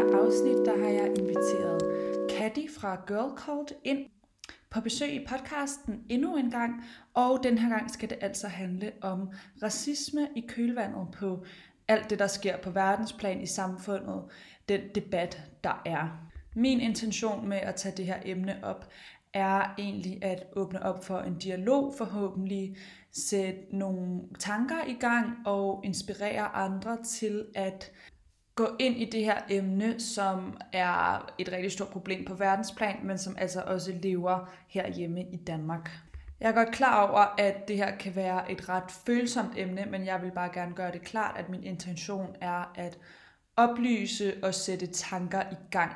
her afsnit, der har jeg inviteret Katty fra Girl Cult ind på besøg i podcasten endnu en gang, og den her gang skal det altså handle om racisme i kølvandet på alt det, der sker på verdensplan i samfundet, den debat, der er. Min intention med at tage det her emne op er egentlig at åbne op for en dialog, forhåbentlig sætte nogle tanker i gang og inspirere andre til at gå ind i det her emne, som er et rigtig stort problem på verdensplan, men som altså også lever herhjemme i Danmark. Jeg er godt klar over, at det her kan være et ret følsomt emne, men jeg vil bare gerne gøre det klart, at min intention er at oplyse og sætte tanker i gang.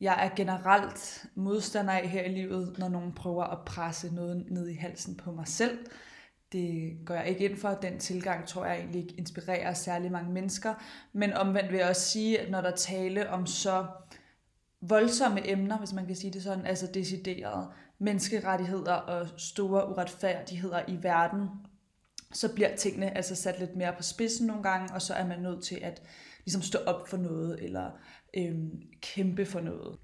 Jeg er generelt modstander af her i livet, når nogen prøver at presse noget ned i halsen på mig selv. Det går jeg ikke ind for. Den tilgang tror jeg egentlig ikke inspirerer særlig mange mennesker. Men omvendt vil jeg også sige, at når der tale om så voldsomme emner, hvis man kan sige det sådan, altså deciderede menneskerettigheder og store uretfærdigheder i verden, så bliver tingene altså sat lidt mere på spidsen nogle gange, og så er man nødt til at ligesom stå op for noget, eller øhm, kæmpe for noget.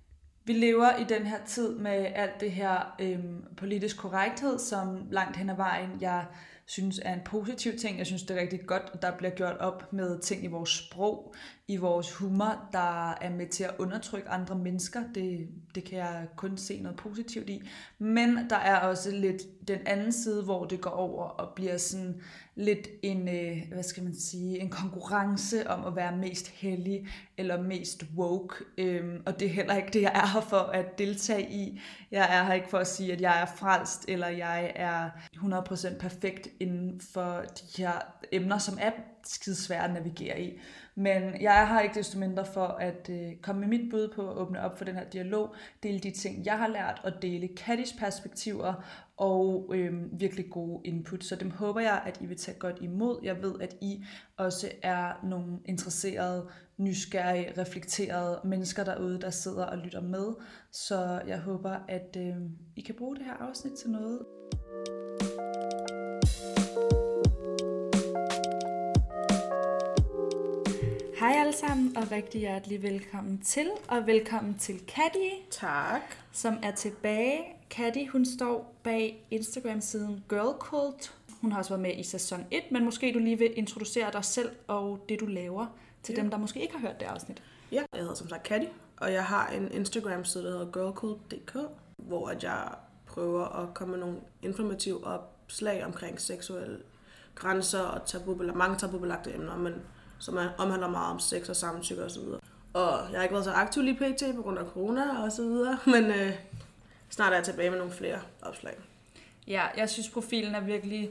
Vi lever i den her tid med alt det her øhm, politisk korrekthed, som langt hen ad vejen, jeg synes er en positiv ting. Jeg synes, det er rigtig godt, at der bliver gjort op med ting i vores sprog, i vores humor, der er med til at undertrykke andre mennesker. Det, det kan jeg kun se noget positivt i. Men der er også lidt den anden side, hvor det går over og bliver sådan lidt en, øh, hvad skal man sige, en konkurrence om at være mest heldig eller mest woke. Øhm, og det er heller ikke det, jeg er her for at deltage i. Jeg er her ikke for at sige, at jeg er frelst, eller jeg er 100% perfekt inden for de her emner, som er skidesvære at navigere i. Men jeg har ikke desto mindre for at øh, komme med mit bud på at åbne op for den her dialog, dele de ting, jeg har lært, og dele Kattis perspektiver og øh, virkelig gode input. Så dem håber jeg, at I vil tage godt imod. Jeg ved, at I også er nogle interesserede, nysgerrige, reflekterede mennesker derude, der sidder og lytter med. Så jeg håber, at øh, I kan bruge det her afsnit til noget. Hej alle sammen, og rigtig hjertelig velkommen til, og velkommen til Katty. Tak. Som er tilbage. Katty, hun står bag Instagram-siden Girl Cult. Hun har også været med i sæson 1, men måske du lige vil introducere dig selv og det, du laver, til ja. dem, der måske ikke har hørt det afsnit. Ja, jeg hedder som sagt Katty, og jeg har en Instagram-side, der hedder girlcult.dk, hvor jeg prøver at komme med nogle informative opslag omkring seksuelle grænser og tabu, mange tabubelagte emner, men som er, omhandler meget om sex og samtykke og så videre. Og jeg har ikke været så aktiv lige pt. på grund af corona og så videre, men øh, snart er jeg tilbage med nogle flere opslag. Ja, jeg synes profilen er virkelig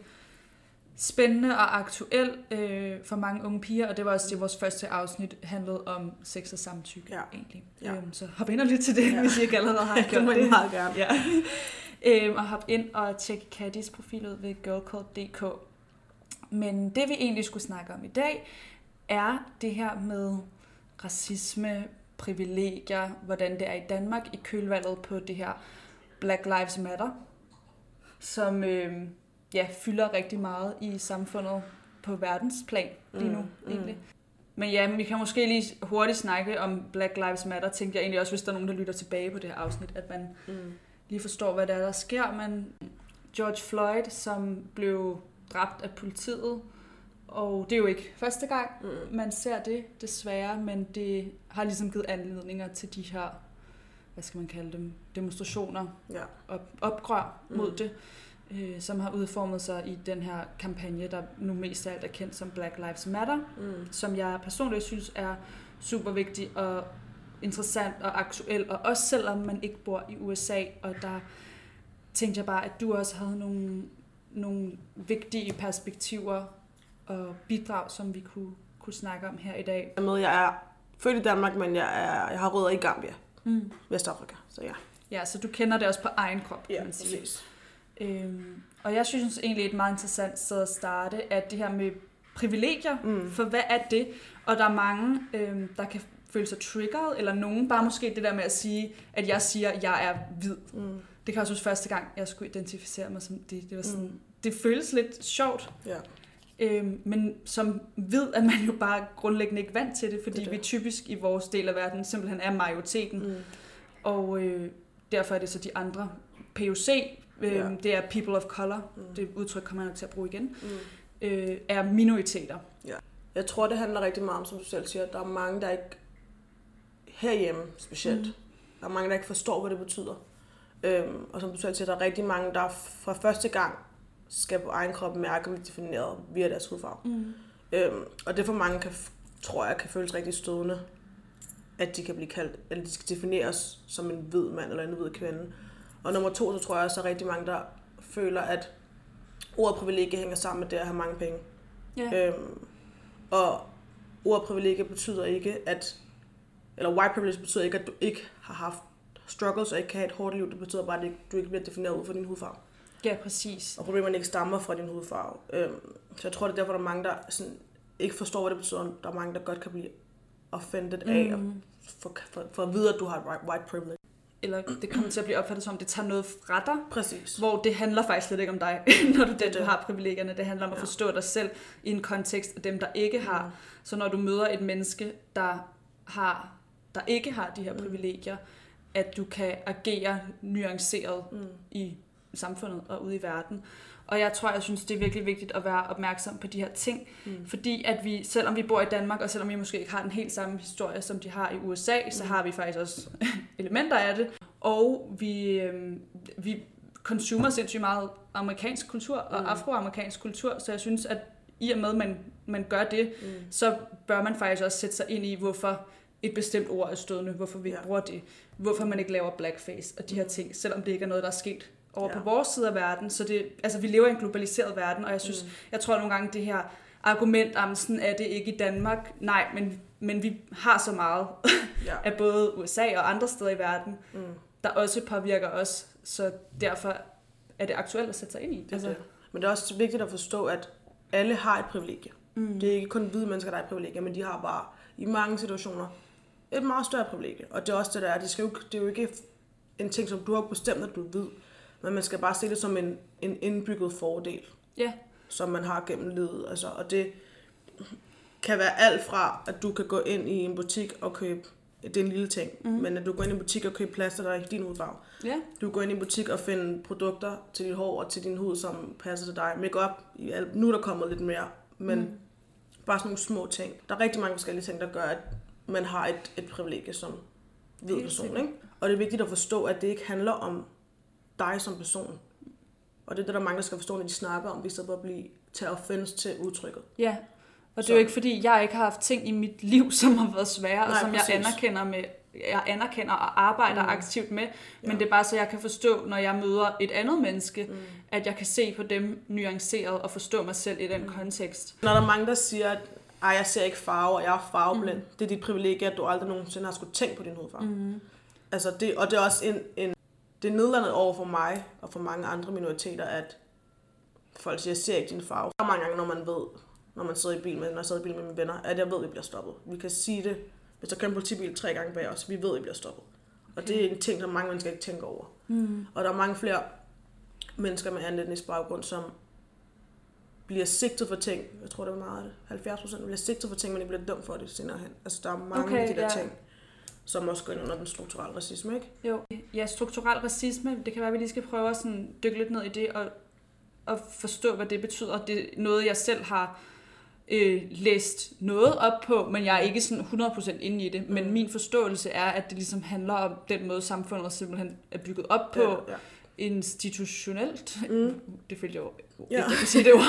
spændende og aktuel øh, for mange unge piger, og det var også det, vores første afsnit handlede om sex og samtykke ja. egentlig. Ja. Øhm, så hop ind og lyt til det, ja. hvis I ikke allerede har gjort det. det meget gerne. Ja. øhm, og hop ind og tjek Kattys profil ud ved girlcode.dk. Men det vi egentlig skulle snakke om i dag, er det her med racisme, privilegier, hvordan det er i Danmark i kølvalget på det her Black Lives Matter, som øh, ja, fylder rigtig meget i samfundet på verdensplan lige nu mm, egentlig. Mm. Men ja, vi kan måske lige hurtigt snakke om Black Lives Matter, tænker jeg egentlig også, hvis der er nogen, der lytter tilbage på det her afsnit, at man mm. lige forstår, hvad det er, der sker. Men George Floyd, som blev dræbt af politiet, og det er jo ikke første gang, mm. man ser det, desværre, men det har ligesom givet anledninger til de her, hvad skal man kalde dem, demonstrationer ja. og opgrør mm. mod det, øh, som har udformet sig i den her kampagne, der nu mest af alt er kendt som Black Lives Matter, mm. som jeg personligt synes er super vigtig og interessant og aktuel, og også selvom man ikke bor i USA, og der tænkte jeg bare, at du også havde nogle, nogle vigtige perspektiver og bidrag, som vi kunne, kunne snakke om her i dag. Jeg, med, jeg er født i Danmark, men jeg, er, jeg har rødder i Gambia, mm. Vestafrika, så ja. Ja, så du kender det også på egen krop, kan ja, man sige. Præcis. Øhm, og jeg synes egentlig, et meget interessant sted at starte, at det her med privilegier, mm. for hvad er det? Og der er mange, øhm, der kan føle sig triggeret, eller nogen bare måske det der med at sige, at jeg siger, at jeg er hvid. Mm. Det kan også være første gang, jeg skulle identificere mig som det. Det var sådan, mm. det føles lidt sjovt. Ja. Øhm, men som ved, at man jo bare grundlæggende ikke vant til det, fordi Det det vi typisk i vores del af verden simpelthen er majoriteten. Mm. Og øh, derfor er det så de andre. POC, øh, Ja. det er people of color, Mm. det udtryk kommer jeg nok til at bruge igen, Mm. øh, er minoriteter. Jeg tror, det handler rigtig meget om, som du selv siger, at der er mange, der ikke herhjemme specielt, mm. der er mange, der ikke forstår, hvad det betyder. Øhm, og som du selv siger, der er rigtig mange, der fra første gang skal på egen krop mærke, om de er defineret via deres hudfarve. Mm. Øhm, og det for mange, kan, tror jeg, kan føles rigtig stødende, at de kan blive kaldt, eller de skal defineres som en hvid mand eller en hvid kvinde. Og nummer to, så tror jeg også, at er rigtig mange, der føler, at ordet privilegie hænger sammen med det at have mange penge. Ja. Øhm, og ordet privilegie betyder ikke, at... Eller white privilege betyder ikke, at du ikke har haft struggles og ikke kan have et hårdt liv. Det betyder bare, at du ikke bliver defineret ud fra din hudfarve. Ja, præcis. Og problemerne ikke stammer fra din hudfarve. Øhm, så jeg tror, det er derfor, der er mange, der sådan, ikke forstår, hvad det betyder. Der er mange, der godt kan blive offended af at Mm. for, for, for at vide, at du har white- privilege. Eller det kommer til at blive opfattet som, om det tager noget fra dig, Præcis. hvor det handler faktisk slet ikke om dig, når du, den, du har privilegierne. Det handler om at Ja. forstå dig selv i en kontekst af dem, der ikke har. Så når du møder et menneske, der, har, der ikke har de her Mm. privilegier, at du kan agere nuanceret Mm. i samfundet og ude i verden. Og jeg tror, jeg synes, det er virkelig vigtigt at være opmærksom på de her ting, Mm. fordi at vi, selvom vi bor i Danmark, og selvom vi måske ikke har den helt samme historie, som de har i USA, så Mm. har vi faktisk også elementer af det. Og vi, øhm, vi consumer sindssygt meget amerikansk kultur og Mm. afroamerikansk kultur, så jeg synes, at i og med, at man, man gør det, Mm. så bør man faktisk også sætte sig ind i, hvorfor et bestemt ord er stødende, hvorfor vi Ja. bruger det, hvorfor man ikke laver blackface og de her ting, selvom det ikke er noget, der er sket over Ja. på vores side af verden. Så det, altså, vi lever i en globaliseret verden, og jeg synes, Mm. jeg tror nogle gange, det her argument om, sådan er det ikke i Danmark. Nej, men, men vi har så meget Ja. af både USA og andre steder i verden, Mm. der også påvirker os, så derfor er det aktuelt at sætte sig ind i. Det er det. Men det er også vigtigt at forstå, at alle har et privilegie. mm. Det er ikke kun hvide mennesker, der har et privilegie, men de har bare i mange situationer et meget større privilegie. Og det er også det, der er. Det, skal jo, det er jo ikke en ting, som du har bestemt, at du ved. Men man skal bare se det som en, en indbygget fordel, Ja, som man har gennem livet. Altså, og det kan være alt fra, at du kan gå ind i en butik og købe, det er en lille ting, mm. men at du går ind i en butik og køber plaster, der er i din hudfarve. ja, Du går ind i en butik og finder produkter til dit hår og til din hud, som passer til dig. Makeup, nu er der kommet lidt mere, men Mm. bare sådan nogle små ting. Der er rigtig mange forskellige ting, der gør, at man har et, et privilegie som hvid person. Ikke? Og det er vigtigt at forstå, at det ikke handler om dig som person. Og det er det, der er mange, der skal forstå, når de snakker om, i stedet for at blive tage offense til udtrykket. ja. Og det er jo ikke, fordi jeg ikke har haft ting i mit liv, som har været svære, og Nej, som præcis. jeg anerkender med jeg anerkender og arbejder Mm. aktivt med, men Ja. det er bare så, jeg kan forstå, når jeg møder et andet menneske, Mm. at jeg kan se på dem nuanceret og forstå mig selv i den Mm. kontekst. Når der er mange, der siger, at Ej, jeg ser ikke farve, og jeg er farveblind. Mm. Det er dit privilegie, at du aldrig nogensinde har skulle tænke på din hudfarve. Mm. Altså det, og det er også en, en det er nedlandet over for mig og for mange andre minoriteter, at folk siger, jeg ser ikke din farve. Der er mange gange, når man ved, når man sidder i bil med, når jeg sidder i bil med mine venner, at jeg ved, at vi bliver stoppet. Vi kan sige det, hvis der kører en politibil tre gange bag os, vi ved, at vi bliver stoppet. Og Okay. det er en ting, der mange mennesker ikke tænker over. Mm. Og der er mange flere mennesker med anden etnisk baggrund, som bliver sigtet for ting. Jeg tror, det er meget af det. 70 procent bliver sigtet for ting, men de bliver dømt for det senere hen. Altså, der er mange Okay, af de der ja. ting, som også går ind under den strukturelle racisme, ikke? Jo. Ja, strukturel racisme, det kan være, at vi lige skal prøve at sådan dykke lidt ned i det og, og forstå, hvad det betyder. Det er noget, jeg selv har øh, læst noget op på, men jeg er ikke sådan 100% inde i det. Men Mm. min forståelse er, at det ligesom handler om den måde, samfundet simpelthen er bygget op på Ja, ja. institutionelt. Mm. Det følte jeg jo Ja. ikke, jeg kan sige det ord.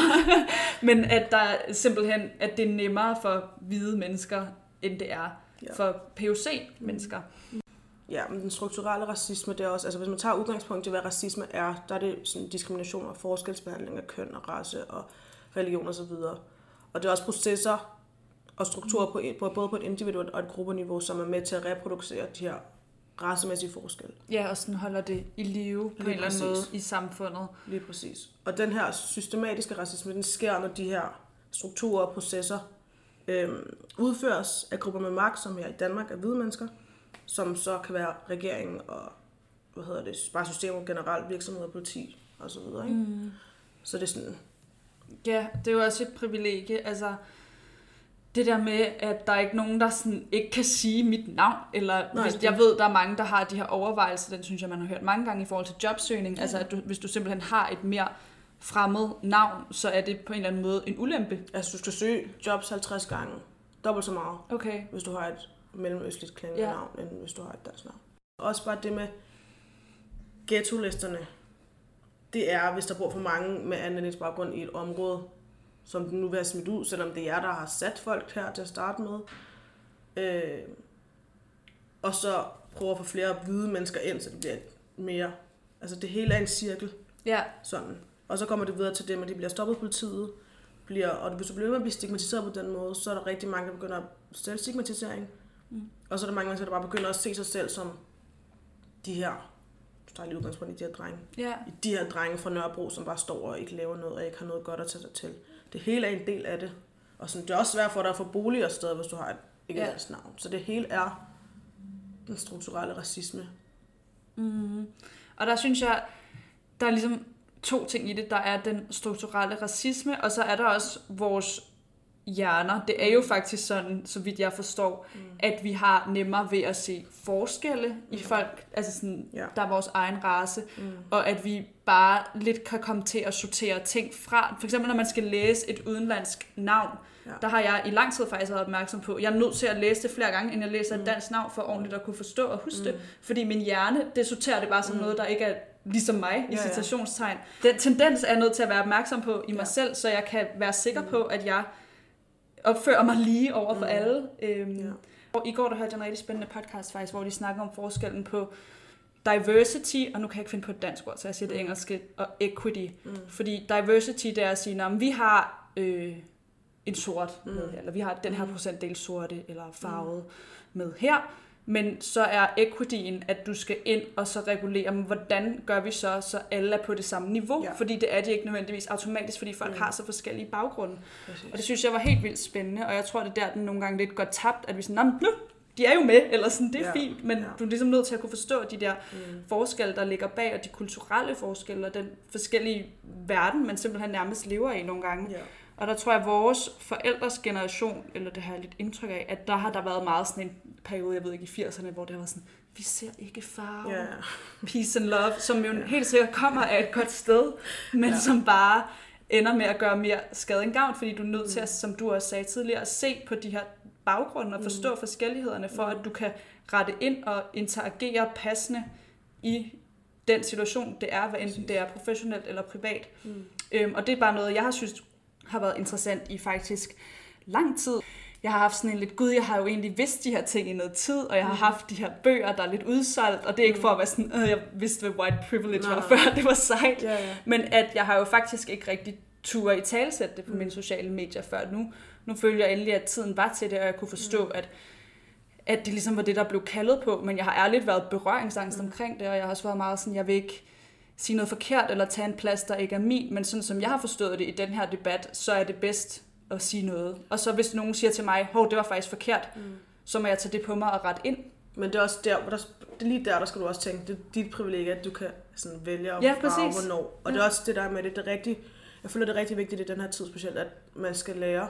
men at der simpelthen, at det er nemmere for hvide mennesker, end det er Ja. for POC-mennesker. Ja, men den strukturelle racisme, det er også, altså hvis man tager udgangspunkt i, hvad racisme er, der er det sådan diskrimination og forskelsbehandling af køn og race og religion osv. Og, og det er også processer og strukturer på, på, både på et individuelt og et gruppeniveau, som er med til at reproducere de her racemæssige forskelle. Ja, og sådan holder det i live på Lige en eller anden måde i samfundet. Lige præcis. Og den her systematiske racisme, den sker, når de her strukturer og processer øhm, udføres af grupper med magt, som her i Danmark er hvide mennesker, som så kan være regeringen og hvad hedder det, bare systemet generelt, virksomheder, politi og så videre. Ikke? Mm. Så det er sådan, Ja, det er jo også et privilegie. Altså, det der med, at der er ikke nogen, der sådan ikke kan sige mit navn, eller Nej, hvis, det- jeg ved, der er mange, der har de her overvejelser, den synes jeg, man har hørt mange gange i forhold til jobsøgning, Ja. altså at du, hvis du simpelthen har et mere fremmed navn, så er det på en eller anden måde en ulempe. Altså, du skal søge jobs 50 gange. Dobbelt så meget, Okay. hvis du har et mellemøstligt klingende Ja. navn, end hvis du har et dansk navn. Også bare det med ghetto-listerne. Det er, hvis der bor for mange med anlægningsbaggrund i et område, som den nu vil have smidt ud, selvom det er jer, der har sat folk her til at starte med. Øh, og så prøve at få flere hvide mennesker ind, så det bliver mere... Altså det hele er en cirkel. Ja, Sådan. Og så kommer det videre til det, at de bliver stoppet af politiet. Bliver, og hvis du bliver ved med at blive stigmatiseret på den måde, så er der rigtig mange, der begynder at stille stigmatisering. Mm. Og så er der mange mennesker, der bare begynder at se sig selv som de her, du tager lige udgangspunkt i de her drenge, ja, i de her drenge fra Nørrebro, som bare står og ikke laver noget, og ikke har noget godt at tage sig til. Det hele er en del af det. Og sådan, det er også svært for dig at få boliger sted, hvis du har et ikke ja. navn. Så det hele er den strukturelle racisme. Mm. Og der synes jeg, der er ligesom to ting i det. Der er den strukturelle racisme, og så er der også vores hjerner. Det er jo faktisk sådan, så vidt jeg forstår, mm. at vi har nemmere ved at se forskelle mm. i folk, altså sådan, Ja. der er vores egen race, Mm. og at vi bare lidt kan komme til at sortere ting fra. For eksempel, når man skal læse et udenlandsk navn, ja. Der har jeg i lang tid faktisk været opmærksom på, jeg er nødt til at læse det flere gange, inden jeg læser et dansk navn, for ordentligt at kunne forstå og huske mm. det. Fordi min hjerne, det sorterer det bare som mm. noget, der ikke er ligesom mig, i Ja, ja. citationstegn. Den tendens er jeg nødt til at være opmærksom på i mig Ja. selv, så jeg kan være sikker på, at jeg opfører mig lige over for Mm. alle. Øhm, Ja. og I går der hørte jeg en rigtig spændende podcast faktisk, hvor de snakker om forskellen på diversity, og nu kan jeg ikke finde på et dansk ord, så jeg siger det engelske, og equity. Mm. Fordi diversity, det er at sige, at vi har øh, en sort Mm. med her, eller vi har den her Mm. procentdel sorte eller farvet med her. Men så er equityen, at du skal ind og så regulere, men hvordan gør vi så, så alle er på det samme niveau? Ja. Fordi det er de ikke nødvendigvis automatisk, fordi folk Mm. har så forskellige baggrunde. Præcis. Og det synes jeg var helt vildt spændende, og jeg tror, det er der, den nogle gange lidt går tabt, at vi sådan, "Nå, men nu, de er jo med, eller sådan, det er Ja, fint, men ja. du er ligesom nødt til at kunne forstå de der Mm. forskelle, der ligger bag, og de kulturelle forskelle, og den forskellige verden, man simpelthen nærmest lever i nogle gange. Ja. Og der tror jeg, at vores forældres generation, eller det har jeg lidt indtryk af, at der har der været meget sådan en periode, jeg ved ikke, i 80'erne, hvor det var sådan, vi ser ikke farve, Ja. peace and love, som jo helt sikkert kommer af et godt sted, men. Ja. som bare ender med at gøre mere skade end gavn, fordi du er nødt Mm. til, at, som du også sagde tidligere, at se på de her baggrunde og forstå mm. forskellighederne, for at du kan rette ind og interagere passende i den situation, det er, hvad enten det er professionelt eller privat. Mm. Øhm, og det er bare noget, jeg har synes har været interessant i faktisk lang tid. Jeg har haft sådan en lidt, gud, jeg har jo egentlig vidst de her ting i noget tid, og jeg har Mm. haft de her bøger, der er lidt udsolgt, og det er ikke Mm. for at være sådan, øh, jeg vidste, hvad white privilege Nej, var før, det var sejt. Ja, ja. Men at jeg har jo faktisk ikke rigtig tur i talsætte det på Mm. mine sociale medier før nu. Nu føler jeg endelig, at tiden var til det, og jeg kunne forstå, Mm. at, at det ligesom var det, der blev kaldet på. Men jeg har ærligt været berøringsangst Mm. omkring det, og jeg har også været meget sådan, jeg vil ikke sige noget forkert eller tage en plads, der ikke er min. Men sådan som jeg har forstået det i den her debat, så er det bedst at sige noget. Og så hvis nogen siger til mig, hov, det var faktisk forkert, Mm. så må jeg tage det på mig og rette ind. Men det er også der, hvor der, det er lige der, der skal du også tænke, det er dit privilegie, at du kan sådan vælge at Ja, præcis. hvornår. Og Ja. det er også det der med det, det er rigtig, jeg føler, det er rigtig vigtigt i den her tid specielt, at man skal lære,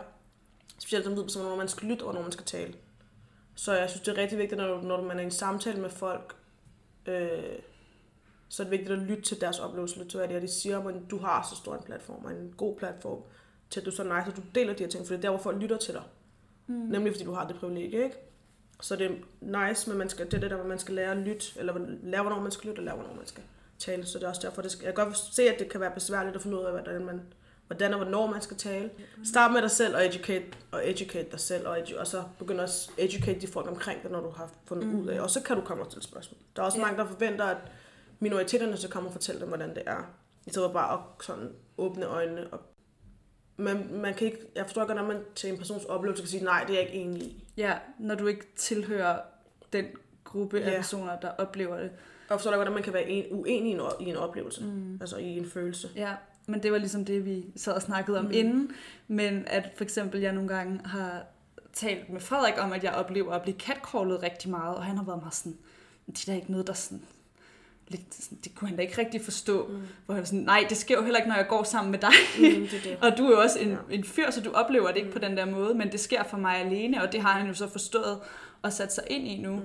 specielt som ved, hvornår man skal lytte, og hvornår man skal tale. Så jeg synes, det er rigtig vigtigt, når, når man er i en samtale med folk, øh, så er det vigtigt at lytte til deres oplevelse, lytte til, hvad det er, de siger, men du har så stor en platform, og en god platform, til at du så nice, at du deler de her ting, for det er der, hvor folk lytter til dig. Mm. Nemlig fordi du har det privilegie, ikke? Så det er nice, men man skal, det er det der, hvor man skal lære at lytte, eller lære, hvornår man skal lytte, og lære, hvornår man skal tale. Så det er også derfor, det skal, jeg kan godt se, at det kan være besværligt at finde ud af, hvordan, man, hvordan og hvornår man skal tale. Start med dig selv og educate, og educate dig selv, og, edu, og så begynd også at educate de folk omkring dig, når du har fundet mm. ud af. Og så kan du komme og stille spørgsmål. Der er også ja. mange, der forventer, at minoriteterne så kommer og fortælle dem, hvordan det er. I stedet for bare at sådan åbne øjnene. Og man, man kan ikke, jeg forstår godt, når man til en persons oplevelse kan sige, nej, det er jeg ikke enig i. Ja, når du ikke tilhører den gruppe af Ja. personer, der oplever det. Og forstår godt, hvordan man kan være en, uenig i en, i en oplevelse. Mm. Altså i en følelse. Ja, men det var ligesom det, vi sad og snakkede om. Mm. inden. Men at for eksempel jeg nogle gange har talt med Frederik om, at jeg oplever at blive catcallet rigtig meget, og han har været meget sådan, det er da ikke noget, der sådan lidt, sådan, det kunne han da ikke rigtig forstå. Mm. Hvor han var sådan, nej, det sker jo heller ikke, når jeg går sammen med dig. Mm, det det. og du er jo også en, Ja. en fyr, så du oplever det ikke Mm. på den der måde, men det sker for mig alene, og det har han jo så forstået og sat sig ind i nu. Mm.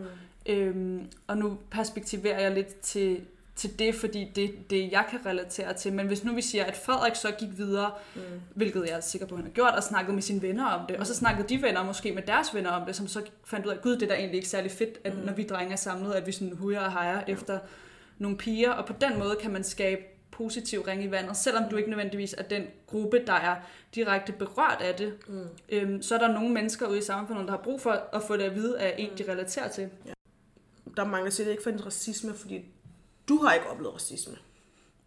Øhm, og nu perspektiverer jeg lidt til, til det, fordi det det, jeg kan relatere til. Men hvis nu vi siger, at Frederik så gik videre, Mm. hvilket jeg er sikker på, at han har gjort, og snakket med sine venner om det, og så snakkede de venner måske med deres venner om det, som så fandt ud af, gud, det er da egentlig ikke særlig fedt, at Mm. når vi drenge er samlet, at vi sådan hujer og hejer efter nogle piger, og på den måde kan man skabe positiv ring i vandet, selvom du ikke nødvendigvis er den gruppe, der er direkte berørt af det. Mm. Øhm, så er der nogle mennesker ude i samfundet, der har brug for at få det at vide af en, Mm. de relaterer til. Der er mange, der siger, det ikke findes racisme, fordi du har ikke oplevet racisme.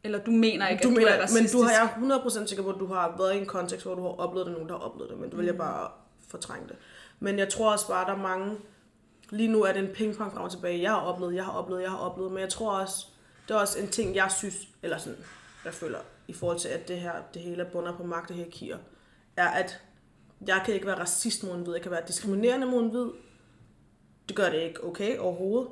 Eller du mener ikke, du at mener, du er men racistisk. du har, jeg er 100% sikker på, at du har været i en kontekst, hvor du har oplevet det, nogen, der har oplevet det, men du vil jeg Mm. bare fortrænge det. Men jeg tror også bare, at der er mange, lige nu er det en pingpong frem og tilbage. Jeg har oplevet, jeg har oplevet, jeg har oplevet, men jeg tror også, det er også en ting, jeg synes, eller sådan, jeg føler, i forhold til, at det her, det hele er bunder på magt og hierarkier, er, at jeg kan ikke være racist mod en hvid, jeg kan være diskriminerende mod en hvid. Det gør det ikke okay overhovedet.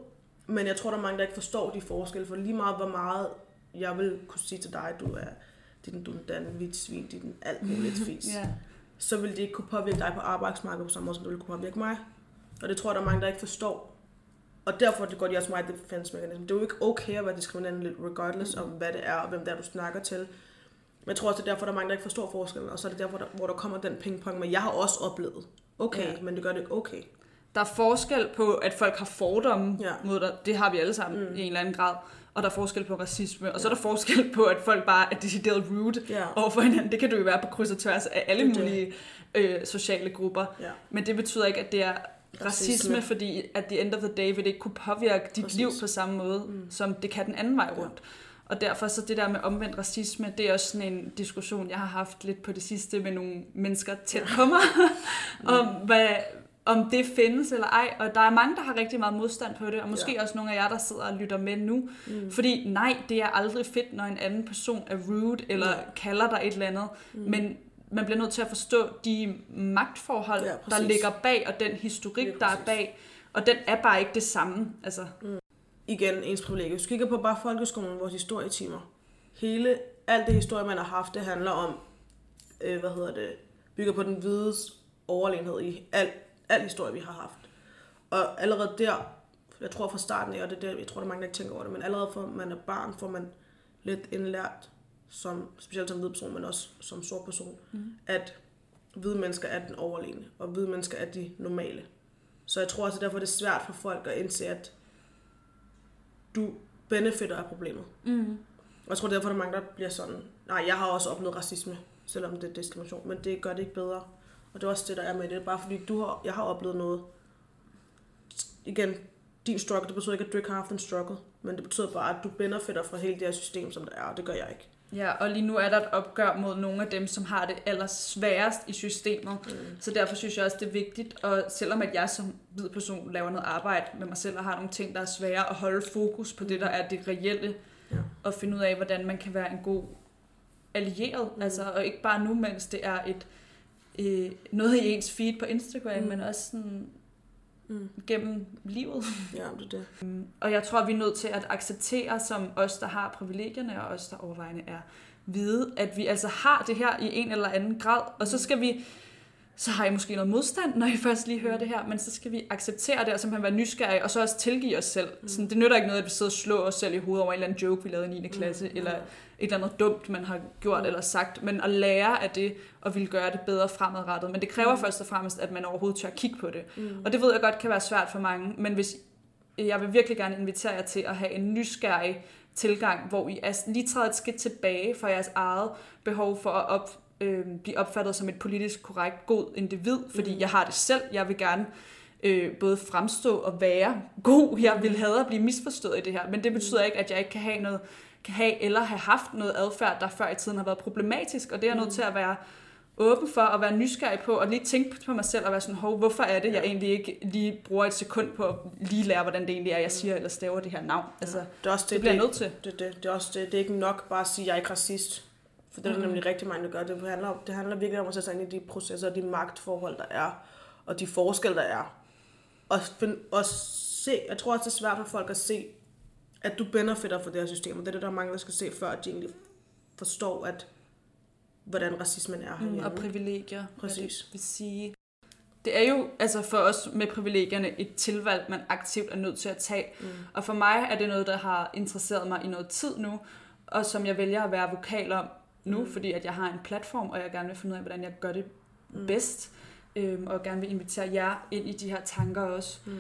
Men jeg tror, der er mange, der ikke forstår de forskelle, for lige meget, hvor meget jeg vil kunne sige til dig, du er din dundan, hvidt svin, din alt muligt fis, Ja. så vil det ikke kunne påvirke dig på arbejdsmarkedet på samme måde, som det vil kunne påvirke mig. Og det tror jeg, der er mange, der ikke forstår. Og derfor er det godt, jeg også mig defense mechanism. Det er jo ikke okay at være diskriminerende regardless om, hvad det er, og hvem det er, du snakker til. Men jeg tror også, det er derfor, der er mange, der ikke forstår forskellen. Og så er det derfor, der, hvor der kommer den pingpong med, jeg har også oplevet. Okay, Ja. ja. men det gør det ikke okay. Der er forskel på, at folk har fordomme Ja. mod dig. Det har vi alle sammen Mm. i en eller anden grad. Og der er forskel på racisme. Og så er der forskel på, at folk bare er decideret rude Ja. over for hinanden. Det kan du jo være på kryds og tværs af alle mulige øh, sociale grupper. Ja. Men det betyder ikke, at det er racisme, Racisme. fordi at the end of the day vil det ikke kunne påvirke dit Præcis. liv på samme måde, Mm. som det kan den anden vej Ja. rundt. Og derfor så det der med omvendt racisme, det er også sådan en diskussion, jeg har haft lidt på det sidste med nogle mennesker tæt på mig, om, hvad, om det findes eller ej. Og der er mange, der har rigtig meget modstand på det, og måske Ja. ja. også nogle af jer, der sidder og lytter med nu. Mm. Fordi nej, det er aldrig fedt, når en anden person er rude, eller Nej. kalder dig et eller andet. Mm. Men man bliver nødt til at forstå de magtforhold, Ja, ja, der ligger bag, og den historik, Lige der er bag. Og den er bare ikke det samme. Altså, igen ens privilegie. Hvis du kigger på bare folkeskolen, vores historietimer, hele, alt det historie, man har haft, det handler om, øh, hvad hedder det, bygger på den hvides overlegenhed i al, al historie, vi har haft. Og allerede der, jeg tror fra starten af, og det er der, jeg tror, der er mange, der ikke tænker over det, men allerede fra man er barn, får man lidt indlært, som, specielt som hvid person, men også som sort person, Mm. at hvide mennesker er den overlegne, og hvide mennesker er de normale. Så jeg tror også, derfor er det svært for folk at indse, at du benefitter af problemet. mm. Og jeg tror derfor, der er mange, der bliver sådan, nej, jeg har også oplevet racisme, selvom det er diskrimination, men det gør det ikke bedre. Og det er også det, der er med det. Bare fordi du har, jeg har oplevet noget. Igen, din struggle, det betyder ikke, at du ikke har haft en struggle, men det betyder bare, at du benefitter fra hele det her system, som det er, og det gør jeg ikke. Ja, og lige nu er der et opgør mod nogle af dem, som har det allersværest i systemet. Mm. Så derfor synes jeg også, det er vigtigt, og selvom at jeg som hvid person laver noget arbejde med mig selv og har nogle ting, der er svære, at holde fokus på det, der er det reelle, Ja. og finde ud af, hvordan man kan være en god allieret, Mm. mm. altså, og ikke bare nu, mens det er et øh, noget i ens feed på Instagram, Mm. mm. men også sådan Mm. gennem livet. Ja, det er det. Og jeg tror, vi er nødt til at acceptere, som os, der har privilegierne, og os, der overvejende er hvide, at vi altså har det her i en eller anden grad, og så skal vi, så har I måske noget modstand, når I først lige hører det her, men så skal vi acceptere det, og simpelthen være nysgerrige, og så også tilgive os selv. Mm. Sådan, det nytter ikke noget, at vi sidder og slår os selv i hovedet over en eller anden joke, vi lavede i 9. klasse, Mm. eller et eller andet dumt, man har gjort Mm. eller sagt, men at lære af det, og vil gøre det bedre fremadrettet. Men det kræver Mm. først og fremmest, at man overhovedet tør kigge på det. Mm. Og det ved jeg godt kan være svært for mange, men hvis jeg vil virkelig gerne invitere jer til at have en nysgerrig tilgang, hvor I er lige træder et skridt tilbage for jeres eget behov for at op, øh, blive opfattet som et politisk korrekt god individ, fordi Mm. jeg har det selv. Jeg vil gerne øh, både fremstå og være god. Jeg vil have at blive misforstået i det her, men det betyder ikke, at jeg ikke kan have noget kan have eller have haft noget adfærd, der før i tiden har været problematisk, og det er jeg nødt Mm. til at være åben for at være nysgerrig på, og lige tænke på mig selv og være sådan, hov, hvorfor er det, jeg Ja. egentlig ikke lige bruger et sekund på at lige lære, hvordan det egentlig er, jeg siger eller staver det her navn. Altså, det er også det, det bliver det, nødt til. det, det, det, er også det, det er ikke nok bare at sige, at jeg er ikke racist. For det er Mhm. nemlig rigtig mange, der gør. Det handler, om- det handler virkelig om at sætte sig ind i de processer og de magtforhold, der er, og de forskelle, der er. Og, find, og se, jeg tror også, det er svært for folk at se, at du benefitter for det her system, og det er det, der er mange, der skal se, før de egentlig forstår, at hvordan racismen er Mm, herhjemme. og privilegier, Præcis. det vil sige. Det er jo altså for os med privilegierne et tilvalg, man aktivt er nødt til at tage. Mm. Og for mig er det noget, der har interesseret mig i noget tid nu, og som jeg vælger at være vokal om nu, Mm. mm. fordi at jeg har en platform, og jeg gerne vil finde ud af, hvordan jeg gør det Mm. mm. bedst. Øhm, og gerne vil invitere jer ind i de her tanker også. Mm.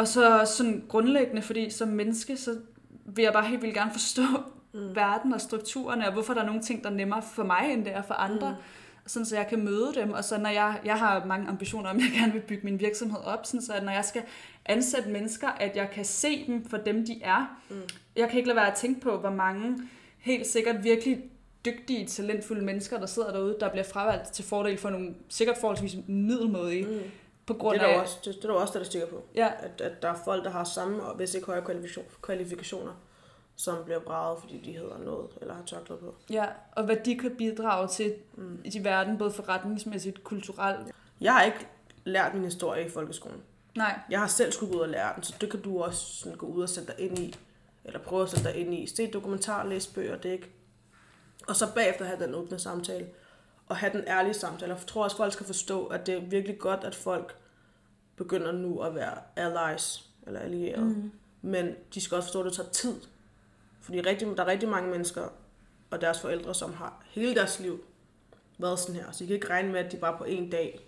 Og så sådan grundlæggende, fordi som menneske, så vil jeg bare helt vildt gerne forstå Mm. verden og strukturerne, og hvorfor der er nogle ting, der er nemmere for mig, end det er for andre. Mm. Sådan så jeg kan møde dem, og så når jeg, jeg har mange ambitioner om, at jeg gerne vil bygge min virksomhed op, sådan så at når jeg skal ansætte mennesker, at jeg kan se dem for dem, de er. Mm. Jeg kan ikke lade være at tænke på, hvor mange helt sikkert virkelig dygtige, talentfulde mennesker, der sidder derude, der bliver fravalgt til fordel for nogle sikkert forholdsvis middelmådige, mm. På Det grund er der af... også, det, det er der også statistikker på. Ja, At, at der er folk, der har samme, og hvis ikke højere kvalifikation, kvalifikationer, som bliver braget, fordi de hedder noget, eller har tørklæde på. ja, og hvad de kan bidrage til Mm. i verden, både forretningsmæssigt, kulturelt. Jeg har ikke lært min historie i folkeskolen. Nej, Jeg har selv skulle gå ud og lære den, så det kan du også sådan gå ud og sætte dig ind i. Eller prøve at sætte dig ind i. Se dokumentar, læse bøger, det er ikke. Og så bagefter have den åbne samtale. Og have den ærlige samtale. Og jeg tror også, folk skal forstå, at det er virkelig godt, at folk begynder nu at være allies, eller allierede. Mm. Men de skal også forstå, at det tager tid. Fordi rigtig, der er rigtig mange mennesker og deres forældre, som har hele deres liv været sådan her. Så I kan ikke regne med, at de bare på en dag,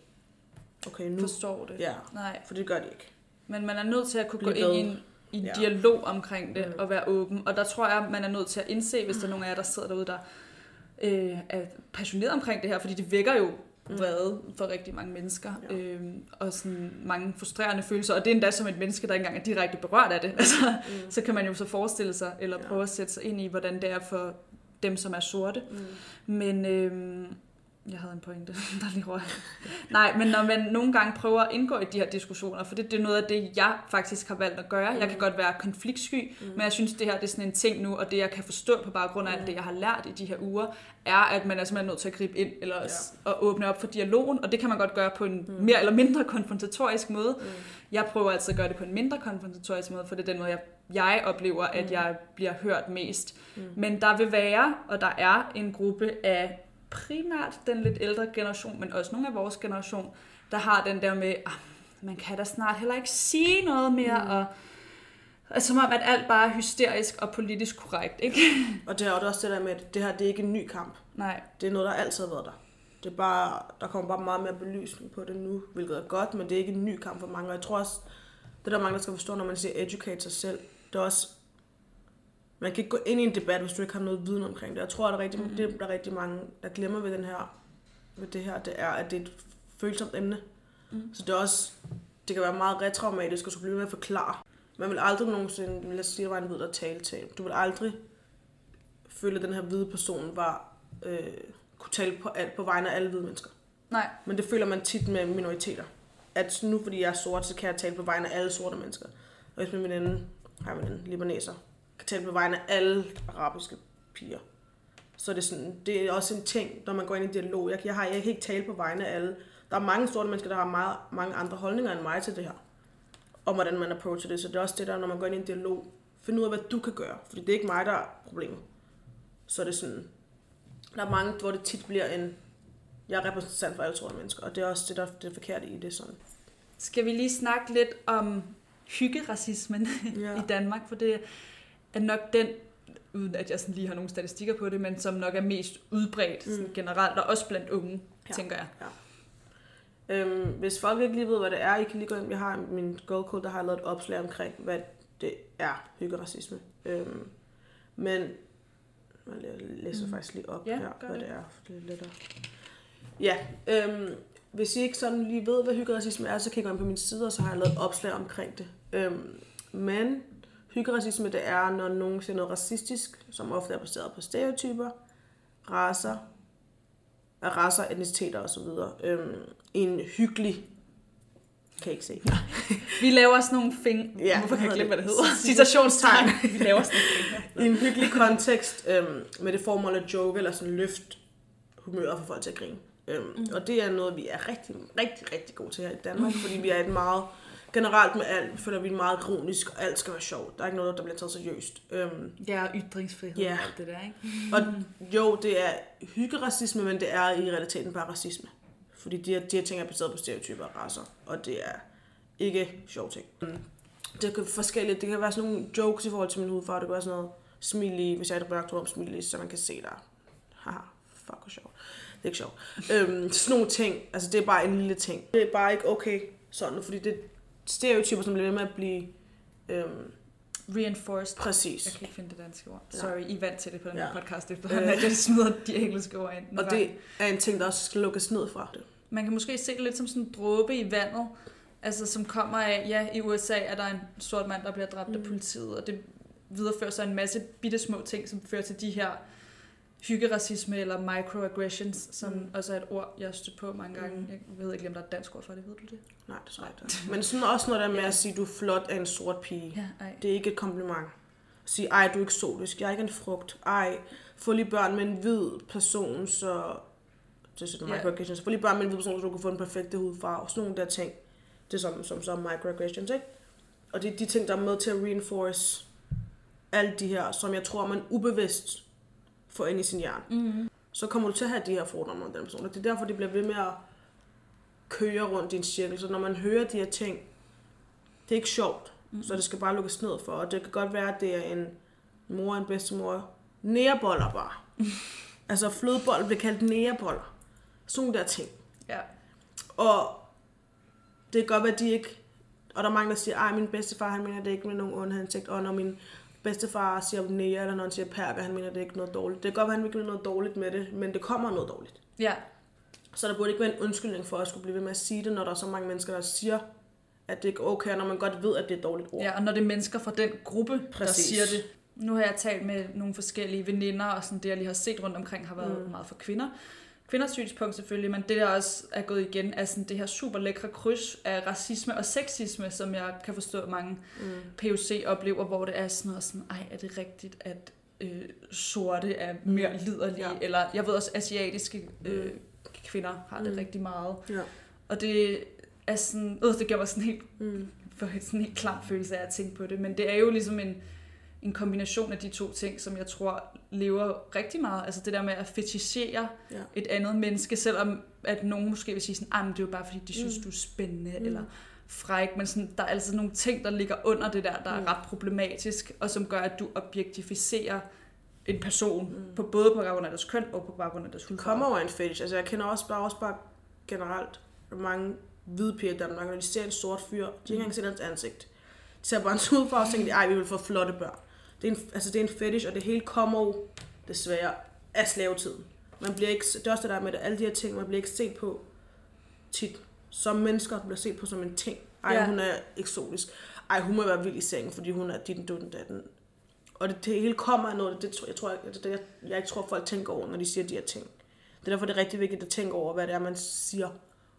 okay, nu, forstår det. ja, Nej, for det gør de ikke. men man er nødt til at kunne gå Bliv ind i en, i Ja. dialog omkring det Mm. og være åben. Og der tror jeg, man er nødt til at indse, hvis der er nogen af jer, der sidder derude, der øh, er passioneret omkring det her, fordi det vækker jo vrede for rigtig mange mennesker, Ja. øhm, og sådan mange frustrerende følelser, og det er endda som et menneske, der ikke engang er direkte berørt af det. Altså, Mm. så kan man jo så forestille sig, eller Ja. prøve at sætte sig ind i, hvordan det er for dem, som er sorte. Mm. Men øhm, jeg havde en pointe, der lige røg. Nej, men når man nogle gange prøver at indgå i de her diskussioner, for det, det er noget af det, jeg faktisk har valgt at gøre. Jeg kan Mm. godt være konfliktsky, Mm. men jeg synes, det her det er sådan en ting nu, og det jeg kan forstå på baggrund af alt det, jeg har lært i de her uger, er, at man er simpelthen nødt til at gribe ind eller Ja. ja. at åbne op for dialogen, og det kan man godt gøre på en Mm. mere eller mindre konfrontatorisk måde. Mm. Jeg prøver altså at gøre det på en mindre konfrontatorisk måde, for det er den måde, jeg, jeg oplever, at Mm. jeg bliver hørt mest. Mm. Men der vil være, og der er en gruppe af primært den lidt ældre generation, men også nogle af vores generation, der har den der med, ah, man kan da snart heller ikke sige noget mere, Mm. og altså, som om, at alt bare er hysterisk og politisk korrekt, ikke? Og det er også det der med, at det her det er ikke en ny kamp. Nej, Det er noget, der altid har været der. Det er bare, der kommer bare meget mere belysning på det nu, hvilket er godt, men det er ikke en ny kamp for mange. Og jeg tror også, det er der mange, der skal forstå, når man siger educate sig selv. Det er også, man kan ikke gå ind i en debat, hvis du ikke har noget viden omkring det. Jeg tror, at der er rigtig, Mhm. det, der er rigtig mange, der glemmer ved, den her, ved det her, det er, at det er et følsomt emne. Mm. Så det er også, det kan være meget retraumatisk at skulle blive med at forklare. Man vil aldrig nogensinde, lad os sige, at der var en hvid, der talte til. Du vil aldrig føle, at den her hvide person var, øh, kunne tale på, alt, på vegne af alle hvide mennesker. nej, Men det føler man tit med minoriteter. At nu fordi jeg er sort, så kan jeg tale på vegne af alle sorte mennesker. Og hvis min veninde, har en veninde, libaneser, tale på vegne af alle arabiske piger. Så er det sådan, det er også en ting, når man går ind i dialog. Jeg, jeg, har, jeg kan ikke tale på vegne af alle. Der er mange sorte mennesker, der har meget, mange andre holdninger end mig til det her. Om hvordan man approacher det. Så det er også det der, når man går ind i en dialog. Find ud af, hvad du kan gøre. Fordi det er ikke mig, der er problemet. Så er det sådan, der er mange, hvor det tit bliver en, jeg er repræsentant for alle sorte mennesker. Og det er også det, der det er forkert i det sådan. Skal vi lige snakke lidt om hyggeracismen Ja. i Danmark, for det er nok den, uden at jeg sådan lige har nogle statistikker på det, men som nok er mest udbredt sådan Mm. generelt, og også blandt unge, Ja. ja. tænker jeg. Øhm, hvis folk ikke lige ved, hvad det er, I kan lige gå ind. Jeg har min Gold Code, der har lavet et opslag omkring, hvad det er, hyggeracisme. Øhm, men jeg læser Mm. faktisk lige op Ja, her, hvad det. det er. For det er lettere. Ja, øhm, hvis I ikke sådan lige ved, hvad hyggeracisme er, så kan I gå ind på min side, og så har jeg lavet et opslag omkring det. Øhm, men hyggeracisme, det er, når nogen siger noget racistisk, som ofte er baseret på stereotyper, raser, raser, etniciteter osv. Øhm, en hyggelig... Kan jeg ikke se. Vi laver sådan nogle fing... Ja, Hvorfor kan jeg glemme, hvad det hedder? Citationstegn. Vi laver sådan nogle. I en hyggelig kontekst, øhm, med det formål at joke eller sådan løft humøret for folk til at grine. Øhm, mm. Og det er noget, vi er rigtig, rigtig, rigtig gode til her i Danmark, fordi vi er et meget generelt med alt, føler vi er meget kronisk, og alt skal være sjovt. Der er ikke noget, der bliver taget seriøst. Øhm, Ja, og ytringsfrihed Ja. og alt det der, ikke? og jo, det er hyggeracisme, men det er i realiteten bare racisme. Fordi de her, de her ting er baseret på stereotyper og racer, og det er ikke sjove ting. Mm. Det kan forskelligt. Det kan være sådan nogle jokes i forhold til min hudfarve. Det kan være sådan noget smil i, hvis jeg er et mørkt rum, så man kan se der. Haha, fuck hvor sjovt. Det er ikke sjovt. øhm, sådan nogle ting, altså det er bare en lille ting. Det er bare ikke okay sådan, fordi det er stereotyper, som bliver ved med at blive øhm, Reinforced. præcis. Jeg kan ikke finde det danske ord. Ja. Sorry, I er vant til det på den Ja. podcast efterhånden, Øh. at jeg smider de engelske ord ind. Og det er en ting, der også skal lukkes ned fra det. Man kan måske se det lidt som sådan en dråbe i vandet, altså som kommer af, ja, i USA er der en sort mand, der bliver dræbt mm. af politiet, og det viderefører så en masse bitte små ting, som fører til de her hyggeracisme eller microaggressions, som mm. Også er et ord, jeg har stødt på mange gange. Mm. Jeg ved ikke, om der er et dansk ord for det, ved du det? Nej, det tror jeg ikke. Men sådan også noget der med Ja. at sige, du er flot af en sort pige. Ja, ej. Det er ikke et kompliment. At sige, ej, du er eksotisk, jeg er ikke en frugt. Ej, få lige børn med en hvid person, så... Det er sådan Ja. microaggressions. Få lige børn med en hvid person, så du kan få den perfekte hudfarve. Sådan nogle der ting. Det er som, som, som microaggressions, ikke? Og det er de ting, der er med til at reinforce alle de her, som jeg tror, man ubevidst får ind i sin hjerne. Mm. så kommer du til at have de her fordomme om den person. Og det er derfor, de bliver ved med at køre rundt i en cirkel. Så når man hører de her ting, det er ikke sjovt. Mm. Så det skal bare lukkes ned for. Og det kan godt være, at det er en mor og en bedstemor. Næreboller bare. altså flødeboller bliver kaldt næreboller. Sådan nogle der ting. Ja. Og det kan godt være, at de ikke... Og der er mange, der siger, ej, min bedstefar, han mener det ikke med nogen ond hensigt. Og når min bedstefar siger nære, eller når han siger perker, han mener det ikke noget dårligt. Det kan godt være, han ikke mener noget dårligt med det, men det kommer noget dårligt. Ja, Så der burde ikke være en undskyldning for at skulle blive ved med at sige det, når der er så mange mennesker, der siger, at det ikke er okay, når man godt ved, at det er et dårligt ord. Ja, og når det er mennesker fra den gruppe, Præcis. der siger det. Nu har jeg talt med nogle forskellige veninder, og sådan det, jeg lige har set rundt omkring, har været. Mm. meget for kvinder. Kvinders synspunkt selvfølgelig, men det der også er gået igen, er sådan det her super lækre kryds af racisme og sexisme, som jeg kan forstå, mange Mm. POC oplever, hvor det er sådan noget sådan, ej, er det rigtigt, at øh, sorte er mere liderlige, ja. Eller jeg ved også, asiatiske øh, Mm. kvinder har det Mm. rigtig meget. Ja. Og det er sådan, øh, det gør mig sådan helt Mm. for sådan en helt klam følelse af at tænke på det. Men det er jo ligesom en, en kombination af de to ting, som jeg tror lever rigtig meget. Altså det der med at fetishere Ja. et andet menneske, selvom at nogen måske vil sige sådan, ah, men det er jo bare fordi, de synes, Mm. du er spændende, Mm. eller fræk, men sådan, der er altså nogle ting, der ligger under det der, der Mm. er ret problematisk, og som gør, at du objektificerer en person, Mm. på både på baggrund af deres køn og på baggrund af deres Det hudfarve. kommer over en fetish. Altså, jeg kender også bare, også bare generelt mange hvide piger i Danmark, når de ser en sort fyr, de har ikke engang set hans ansigt. De ser bare hans hudfarve, og tænker ej, vi vil få flotte børn. Det er en, altså, det er en fetish, og det hele kommer jo desværre af slavetiden. Man bliver ikke, det er også det der med, at alle de her ting, man bliver ikke set på tit som mennesker, bliver set på som en ting. Ej, Ja. hun er eksotisk. Ej, hun må være vild i sengen, fordi hun er dit, dutten, datten. Og det, det hele kommer af noget, det, jeg tror, jeg, det, jeg, jeg ikke tror, folk tænker over, når de siger de her ting. Det er derfor, det er rigtig vigtigt at tænke over, hvad det er, man siger,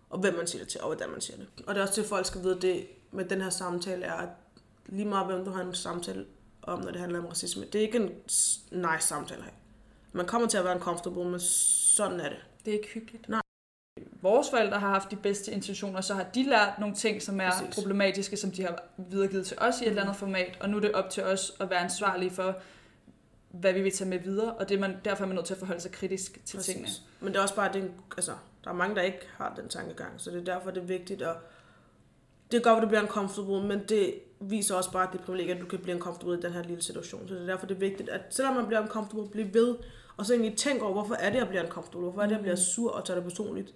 og hvem man siger det til, og hvordan man siger det. Og det er også det, folk skal vide, det med den her samtale er, at lige meget hvem du har en samtale om, når det handler om racisme, det er ikke en nice samtale her. Man kommer til at være uncomfortable, men sådan er det. Det er ikke hyggeligt. Nej. Vores forældre har haft de bedste intentioner, så har de lært nogle ting, som er Præcis. problematiske, som de har videregivet til os i et eller andet format, og nu er det op til os at være ansvarlige for, hvad vi vil tage med videre, og det er man, derfor er man nødt til at forholde sig kritisk til Præcis. tingene. Men det er også bare, det altså, der er mange, der ikke har den tankegang, så det er derfor, det er vigtigt at... Det godt, at du bliver uncomfortable, men det viser også bare, at det privilegiet, at du kan blive uncomfortable i den her lille situation. Så det er derfor, det er vigtigt, at selvom man bliver uncomfortable, blive ved, og så egentlig tænke over, hvorfor er det, jeg bliver uncomfortable? Hvorfor er det, jeg bliver sur og tager det personligt?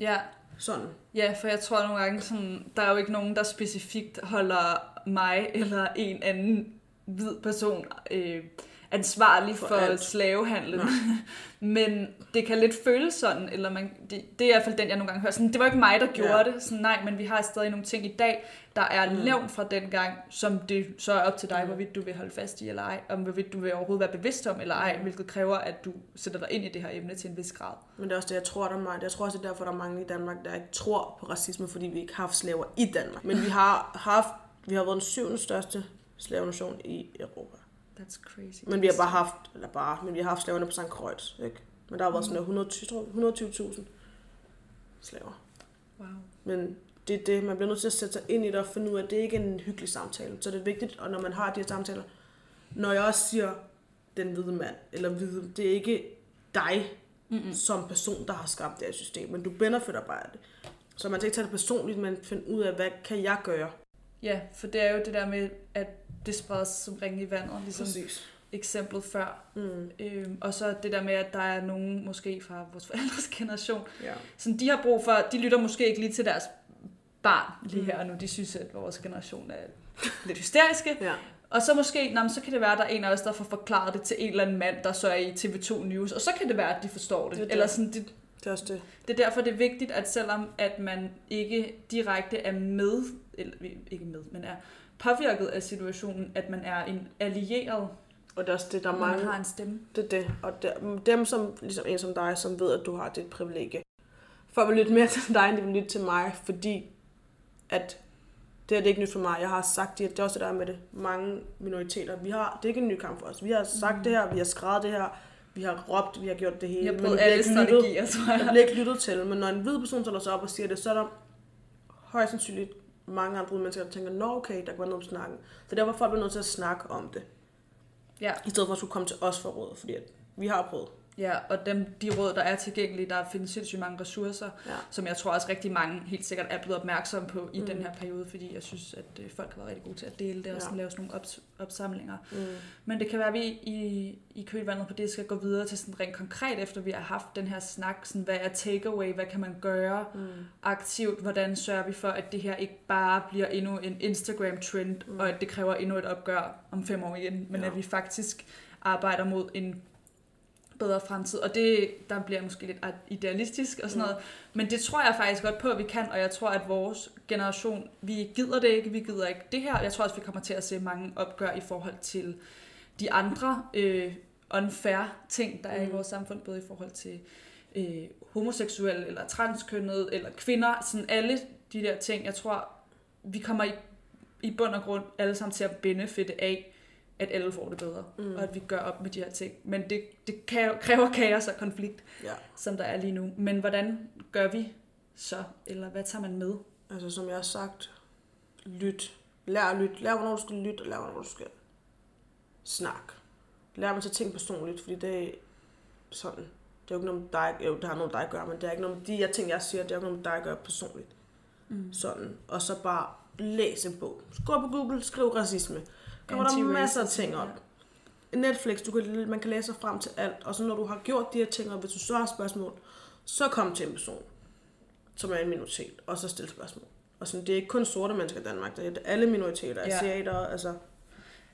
Ja, Sådan. ja, for jeg tror nogle gange, sådan, der er jo ikke nogen, der specifikt holder mig eller en anden hvid person øh, ansvarlig for, For alt. slavehandlen. Men det kan lidt føles sådan, eller man, det, det er i hvert fald den, jeg nogle gange hører. Sådan, det var ikke mig, der gjorde Ja. det. Sådan, nej, men vi har stadig nogle ting i dag, der er Mm. mm. levn fra den gang, som det så er op til dig, Mm. hvorvidt du vil holde fast i eller ej, om hvorvidt du vil overhovedet være bevidst om eller ej, Mm. hvilket kræver, at du sætter dig ind i det her emne til en vis grad. Men det er også det, jeg tror, der er meget. Jeg tror også, det er derfor, der er mange i Danmark, der ikke tror på racisme, fordi vi ikke har haft slaver i Danmark. Men vi har haft, vi har været den syvende største slavenation i Europa. That's crazy. Men vi har bare haft, eller bare, men vi har haft slaverne på St. Kreuz, ikke? Men der har været sådan noget 120 tror jeg, 120.000 slaver. Wow. Men det er det, man bliver nødt til at sætte sig ind i det og finde ud af, at det ikke er en hyggelig samtale. Så det er vigtigt, og når man har de her samtaler, når jeg også siger, den hvide mand, eller hvide, det er ikke dig Mm-mm. som person, der har skabt det her system, men du benefitter bare af det. Så man skal ikke tage det personligt, men finde ud af, hvad kan jeg gøre? Ja, for det er jo det der med, at det spredes som ringe i vandet, ligesom Præcis. eksemplet før. Mm. Øhm, og så det der med, at der er nogen måske fra vores forældres generation, Ja. som de har brug for, de lytter måske ikke lige til deres barn lige her og nu. De synes, at vores generation er lidt hysteriske. ja. Og så måske, nå, men så kan det være, at der er en af os, der får forklaret det til en eller anden mand, der så er i TV2 News. Og så kan det være, at de forstår det. Det er det. Eller sådan, det, Det er også det. det er derfor, det er vigtigt, at selvom at man ikke direkte er med, eller ikke med, men er påvirket af situationen, at man er en allieret, Og det er også det, der er man mange, har en stemme. Det er det. Og der, dem, som, ligesom en som dig, som ved, at du har det privilegie. Folk vil lytte mere til dig, end de vil lytte til mig, fordi at det her det er ikke nyt for mig. Jeg har sagt det, det er også det der med det. Mange minoriteter. Vi har, det er ikke en ny kamp for os. Vi har sagt mm. det her, vi har skrevet det her, vi har råbt, vi har gjort det hele. Jeg har alle ikke lyttet. strategier, tror Der jeg. bliver ikke lyttet til, men når en hvid person tager sig op og siger det, så er der højst sandsynligt mange andre mennesker, der tænker, nå okay, der kan være noget om snakken. Så derfor er folk nødt til at snakke om det, Ja, i stedet for at skulle komme til os for råd, fordi at vi har prøvet. Ja, og dem, de råd, der er tilgængelige, der findes sindssygt mange ressourcer, Ja. som jeg tror også rigtig mange helt sikkert er blevet opmærksom på i mm. den her periode, fordi jeg synes, at øh, folk har været rigtig gode til at dele det og Ja. sådan lave sådan nogle ops- opsamlinger. Mm. Men det kan være, at vi i, i kølvandet på det skal gå videre til sådan rent konkret, efter vi har haft den her snak, sådan, hvad er takeaway, hvad kan man gøre Mm. aktivt, hvordan sørger vi for, at det her ikke bare bliver endnu en Instagram-trend, mm. og at det kræver endnu et opgør om fem år igen, men ja. at vi faktisk arbejder mod en bedre fremtid. Og det, der bliver måske lidt idealistisk og sådan Mm. noget, men det tror jeg faktisk godt på, at vi kan, og jeg tror, at vores generation, vi gider det ikke, vi gider ikke det her. Jeg tror også, vi kommer til at se mange opgør i forhold til de andre øh, unfair ting, der er mm. i vores samfund, både i forhold til øh, homoseksuelle, eller transkønnede, eller kvinder, sådan alle de der ting. Jeg tror, vi kommer i, i bund og grund alle sammen til at benefitte af, at alle får det bedre, Mm. og at vi gør op med de her ting. Men det, det kræver kaos og konflikt, Ja. som der er lige nu. Men hvordan gør vi så? Eller hvad tager man med? Altså som jeg har sagt, lyt. Lær at lytte. Lær, hvornår du skal lytte, og lær, hvornår du skal snakke. Lær mig til ting personligt, fordi det er sådan. Det er jo ikke noget med dig, jo, det har noget med dig at gøre, men det er ikke noget med de her ting, jeg siger, det er jo ikke noget med dig at gøre personligt. Mm. Sådan. Og så bare læs en bog. Gå på Google, skriv racisme. Kommer der masser af ting op. Netflix, du kan, man kan læse sig frem til alt. Og så når du har gjort de her ting, og hvis du så har spørgsmål, så kom til en person, som er en minoritet, og så stille spørgsmål. Og sådan, det er ikke kun sorte mennesker i Danmark, det er alle minoriteter, Ja. asiater, altså...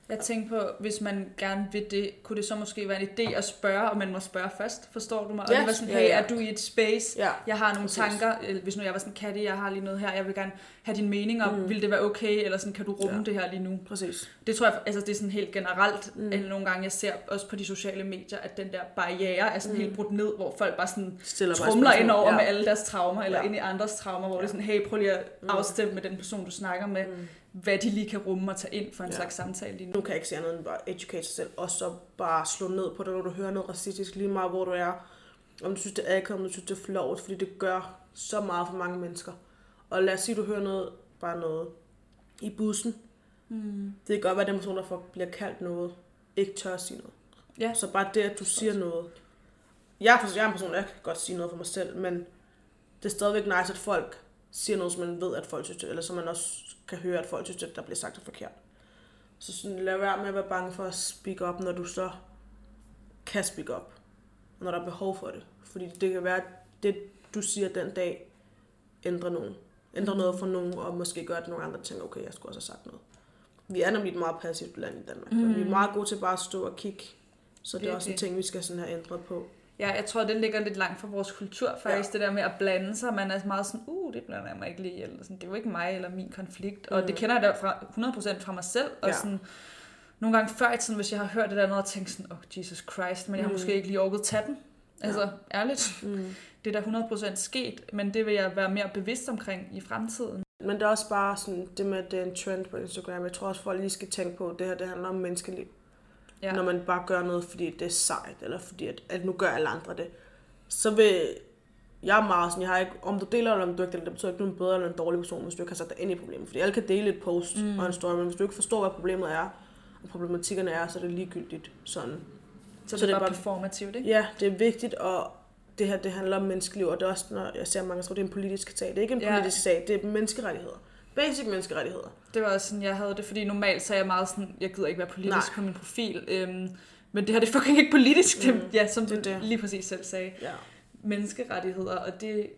Jeg tænker på, hvis man gerne vil det, kunne det så måske være en idé at spørge, og man må spørge først, forstår du mig? Og Ja, det var sådan, ja, hey, ja. er du i et space? Ja, Jeg har nogle Præcis. tanker, eller hvis nu jeg var sådan, Katty, jeg har lige noget her, jeg vil gerne have din mening om, Mm. mm. vil det være okay, eller sådan, kan du rumme Ja. det her lige nu? præcis. Det tror jeg, altså det er sådan helt generelt, Mm. mm. at nogle gange jeg ser også på de sociale medier, at den der barriere er sådan Mm. mm. helt brudt ned, hvor folk bare sådan Stiller trumler ind over ja. med alle deres traumer, eller Ja. ind i andres traumer, hvor Ja. det er sådan, hey, prøv lige at Mm. afstemme med den person, du snakker med, Mm. hvad de lige kan rumme og tage ind for en Ja. slags samtale lige nu. Nu kan ikke sige andet end bare educate sig selv, og så bare slå ned på det, når du hører noget racistisk, lige meget hvor du er. Om du synes, det er akavet, om du synes, det er flot, fordi det gør så meget for mange mennesker. Og lad os sige, du hører noget, bare noget i bussen. Mm. Det kan godt være, at den person, der får, bliver kaldt noget, ikke tør at sige noget. Ja. Så bare det, at du siger noget. Jeg er, jeg er en person, der kan godt sige noget for mig selv, men det er stadigvæk nice, at folk siger noget, som man ved, at folk synes, det, eller som man også kan høre, at folk synes, at der bliver sagt er forkert. Så sådan, lad være med at være bange for at speak up, når du så kan speak up. Når der er behov for det. Fordi det kan være, at det, du siger den dag, ændrer nogen. Ændrer noget for nogen, og måske gør, at nogle andre tænker, okay, jeg skulle også have sagt noget. Vi er nemlig et meget passivt land i Danmark. Mm. Vi er meget gode til bare at stå og kigge. Så det er også en ting, vi skal sådan have ændret på. Ja, jeg tror, den ligger lidt langt fra vores kultur faktisk, ja. det der med at blande sig. Man er meget sådan, uh, det blander jeg mig ikke lige, eller sådan, det er jo ikke mig eller min konflikt. Og Mm. det kender jeg da fra, 100% fra mig selv. Og Ja. sådan, nogle gange før i tiden, hvis jeg har hørt det der noget, og tænkt sådan, oh Jesus Christ, men jeg har Mm. måske ikke lige orket tage den. Altså, ærligt. Mm. Det er da 100% sket, men det vil jeg være mere bevidst omkring i fremtiden. Men det er også bare sådan, det med, at det er en trend på Instagram. Jeg tror også, folk lige skal tænke på, at det her det handler om menneskeliv. Ja. Ja. Når man bare gør noget, fordi det er sejt, eller fordi at, at nu gør alle andre det. Så vil jeg er meget sådan, jeg har ikke, om du deler eller om du ikke deler, det betyder ikke, du er en bedre eller en dårlig person, hvis du ikke har sat dig ind i problemet. Fordi alle kan dele et post mm. og en story, men hvis du ikke forstår, hvad problemet er, og problematikkerne er, så er det ligegyldigt sådan. Så, så det er bare performativt, ikke? Ja, det er vigtigt, og det her, det handler om menneskeliv, og det er også, når jeg ser mange, tror, det er en politisk sag. Det er ikke en politisk ja. sag, det er menneskerettigheder. Basic menneskerettigheder. Det var også sådan, jeg havde det, fordi normalt så er jeg meget sådan, jeg gider ikke være politisk Nej. på min profil. Øhm, men det her, det er fucking ikke politisk, mm. det, ja, som det, du det. lige præcis selv sagde. Ja. Menneskerettigheder, og det,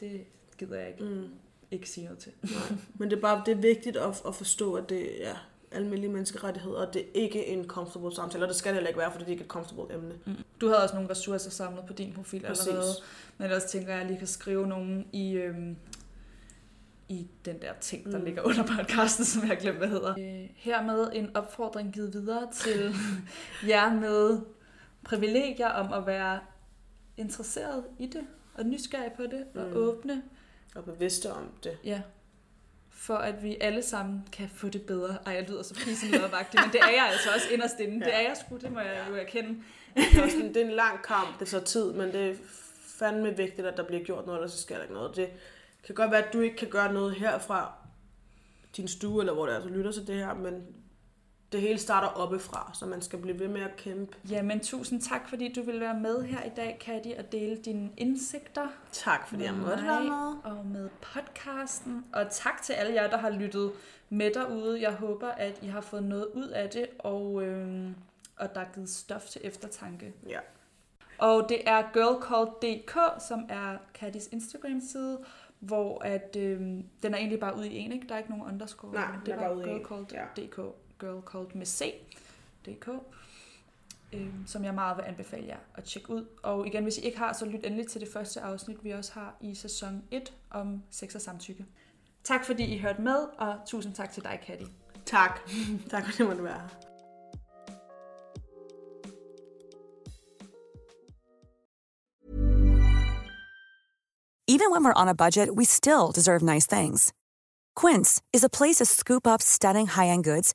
det gider jeg ikke, mm. ikke sige noget til. Nej. Men det er bare det er vigtigt at, at forstå, at det ja, almindelige menneskerettigheder, og det er ikke en comfortable samtale, og det skal det heller ikke være, fordi det er ikke et comfortable emne. Mm. Du havde også nogle ressourcer samlet på din profil Præcis. allerede, men jeg også tænker, at jeg lige kan skrive nogen i, øhm, i den der ting, der mm. ligger under podcasten, som jeg har glemt, hvad hedder. Øh, hermed en opfordring givet videre til jer med privilegier om at være interesseret i det, og nysgerrig på det, og mm. åbne. Og bevidste om det. Ja. For at vi alle sammen kan få det bedre. Ej, jeg lyder så pisenlødvagtig, men det er jeg altså også inderst inde. Ja. Det er jeg sgu, det må jeg jo erkende. det, er også en, det er en lang kamp, det tager tid, men det er fandme vigtigt, at der bliver gjort noget, eller så sker der ikke noget. Det, kan godt være, at du ikke kan gøre noget herfra din stue, eller hvor det er, du lytter til det her, men det hele starter oppefra, så man skal blive ved med at kæmpe. Ja, men tusind tak, fordi du vil være med her i dag, Kati, og dele dine indsigter. Tak, fordi jeg måtte være med. Og med podcasten. Og tak til alle jer, der har lyttet med derude. Jeg håber, at I har fået noget ud af det, og, øh, og der er givet stof til eftertanke. Ja. Og det er girlcalled.dk, som er Katis Instagram-side, hvor at, øh, den er egentlig bare ude i en, ikke? Der er ikke nogen underscore. Nej, det er bare girlcalled.dk. Ja. Girl Called med C. DK, øh, som jeg meget vil anbefale jer at tjekke ud. Og igen, hvis I ikke har, så lyt endelig til det første afsnit, vi også har i sæson 1 om sex og samtykke. Tak fordi I hørte med, og tusind tak til dig, Katti. Tak. tak fordi du måtte være her. Even when we're on a budget, we still deserve nice things. Quince is a place to scoop up stunning high-end goods